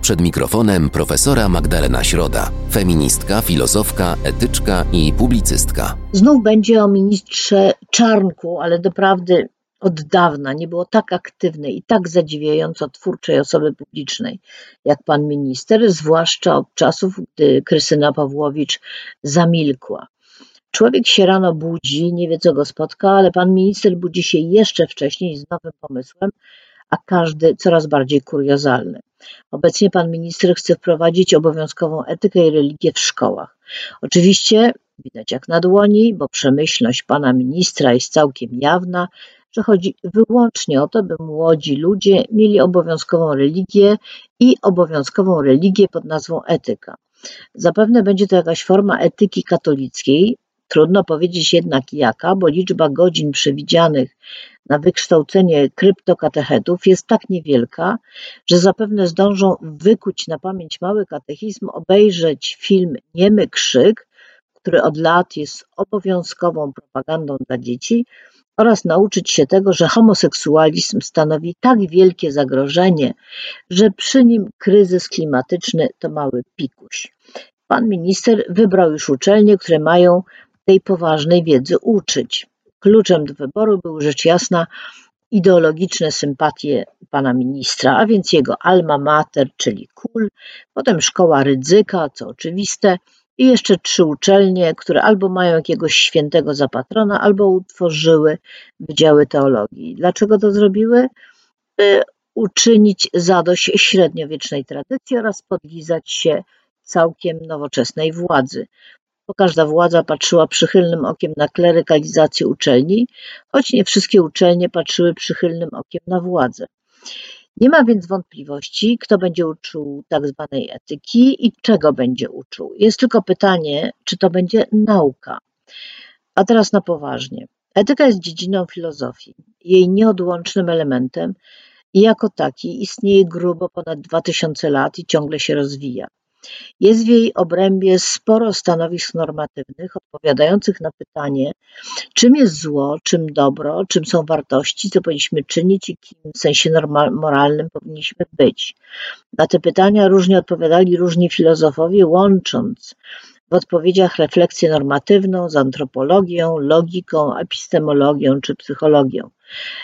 Przed mikrofonem profesora Magdalena Środa, feministka, filozofka, etyczka i publicystka. Znów będzie o ministrze Czarnku, ale doprawdy od dawna nie było tak aktywnej i tak zadziwiająco twórczej osoby publicznej jak pan minister, zwłaszcza od czasów, gdy Krystyna Pawłowicz zamilkła. Człowiek się rano budzi, nie wie co go spotka, ale pan minister budzi się jeszcze wcześniej z nowym pomysłem, a każdy coraz bardziej kuriozalny. Obecnie pan minister chce wprowadzić obowiązkową etykę i religię w szkołach. Oczywiście widać jak na dłoni, bo przemyślność pana ministra jest całkiem jawna, że chodzi wyłącznie o to, by młodzi ludzie mieli obowiązkową religię i obowiązkową religię pod nazwą etyka. Zapewne będzie to jakaś forma etyki katolickiej, Trudno powiedzieć jednak jaka, bo liczba godzin przewidzianych na wykształcenie kryptokatechetów jest tak niewielka, że zapewne zdążą wykuć na pamięć mały katechizm, obejrzeć film Niemy Krzyk, który od lat jest obowiązkową propagandą dla dzieci, oraz nauczyć się tego, że homoseksualizm stanowi tak wielkie zagrożenie, że przy nim kryzys klimatyczny to mały pikuś. Pan minister wybrał już uczelnie, które mają tej poważnej wiedzy uczyć. Kluczem do wyboru były rzecz jasna ideologiczne sympatie pana ministra, a więc jego alma mater, czyli KUL, potem szkoła Rydzyka, co oczywiste, i jeszcze trzy uczelnie, które albo mają jakiegoś świętego za patrona, albo utworzyły wydziały teologii. Dlaczego to zrobiły? By uczynić zadość średniowiecznej tradycji oraz podlizać się całkiem nowoczesnej władzy bo każda władza patrzyła przychylnym okiem na klerykalizację uczelni, choć nie wszystkie uczelnie patrzyły przychylnym okiem na władzę. Nie ma więc wątpliwości, kto będzie uczył tak zwanej etyki i czego będzie uczył. Jest tylko pytanie, czy to będzie nauka. A teraz na poważnie. Etyka jest dziedziną filozofii. Jej nieodłącznym elementem i jako taki istnieje grubo ponad 2000 lat i ciągle się rozwija. Jest w jej obrębie sporo stanowisk normatywnych odpowiadających na pytanie, czym jest zło, czym dobro, czym są wartości, co powinniśmy czynić i kim w sensie moralnym powinniśmy być. Na te pytania różnie odpowiadali różni filozofowie, łącząc w odpowiedziach refleksję normatywną z antropologią, logiką, epistemologią czy psychologią.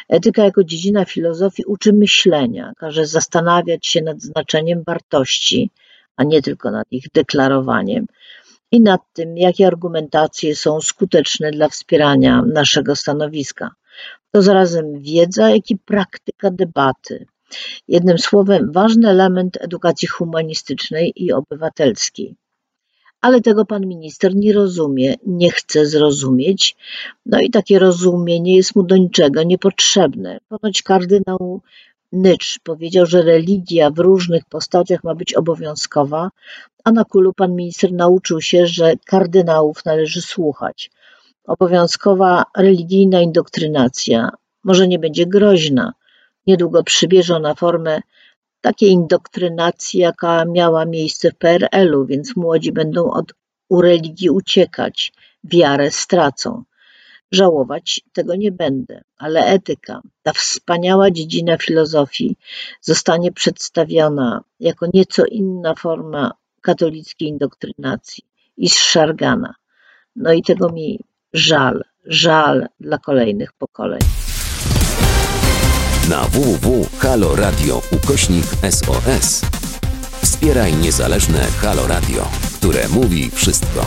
Etyka jako dziedzina filozofii uczy myślenia, każe zastanawiać się nad znaczeniem wartości, a nie tylko nad ich deklarowaniem i nad tym, jakie argumentacje są skuteczne dla wspierania naszego stanowiska. To zarazem wiedza, jak i praktyka debaty. Jednym słowem, ważny element edukacji humanistycznej i obywatelskiej. Ale tego pan minister nie rozumie, nie chce zrozumieć, no i takie rozumienie jest mu do niczego niepotrzebne. Ponoć kardynał Nycz powiedział, że religia w różnych postaciach ma być obowiązkowa, a na kulu pan minister nauczył się, że kardynałów należy słuchać. Obowiązkowa religijna indoktrynacja może nie będzie groźna. Niedługo przybierze ona formę takiej indoktrynacji, jaka miała miejsce w PRL-u, więc młodzi będą od u religii uciekać, wiarę stracą. Żałować tego nie będę, ale etyka, ta wspaniała dziedzina filozofii, zostanie przedstawiona jako nieco inna forma katolickiej indoktrynacji i zszargana. No i tego mi żal, żal dla kolejnych pokoleń. Na www.haloradio ukośnik SOS wspieraj niezależne Halo Radio, które mówi wszystko